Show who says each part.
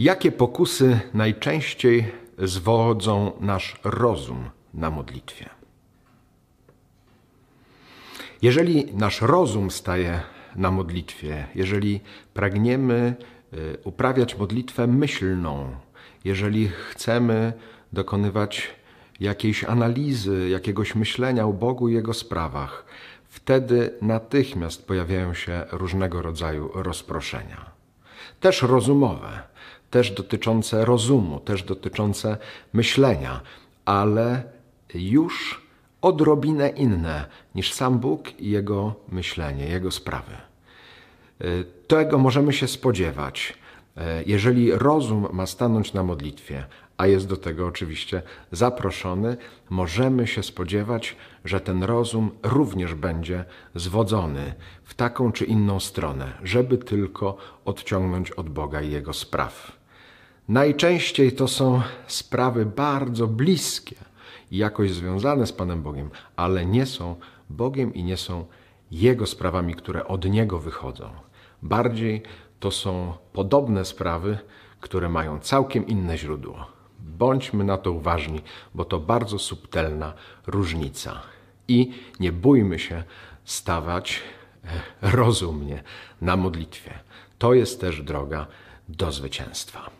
Speaker 1: Jakie pokusy najczęściej zwodzą nasz rozum na modlitwie? Jeżeli nasz rozum staje na modlitwie, jeżeli pragniemy y, uprawiać modlitwę myślną, jeżeli chcemy dokonywać jakiejś analizy, jakiegoś myślenia o Bogu i Jego sprawach, wtedy natychmiast pojawiają się różnego rodzaju rozproszenia. Też rozumowe, też dotyczące rozumu, też dotyczące myślenia, ale już odrobinę inne niż sam Bóg i Jego myślenie, Jego sprawy. Tego możemy się spodziewać, jeżeli rozum ma stanąć na modlitwie, a jest do tego oczywiście zaproszony, możemy się spodziewać, że ten rozum również będzie zwodzony w taką czy inną stronę, żeby tylko odciągnąć od Boga i Jego spraw. Najczęściej to są sprawy bardzo bliskie i jakoś związane z Panem Bogiem, ale nie są Bogiem i nie są Jego sprawami, które od Niego wychodzą. Bardziej to są podobne sprawy, które mają całkiem inne źródło. Bądźmy na to uważni, bo to bardzo subtelna różnica. I nie bójmy się stawać e, rozumnie na modlitwie. To jest też droga do zwycięstwa.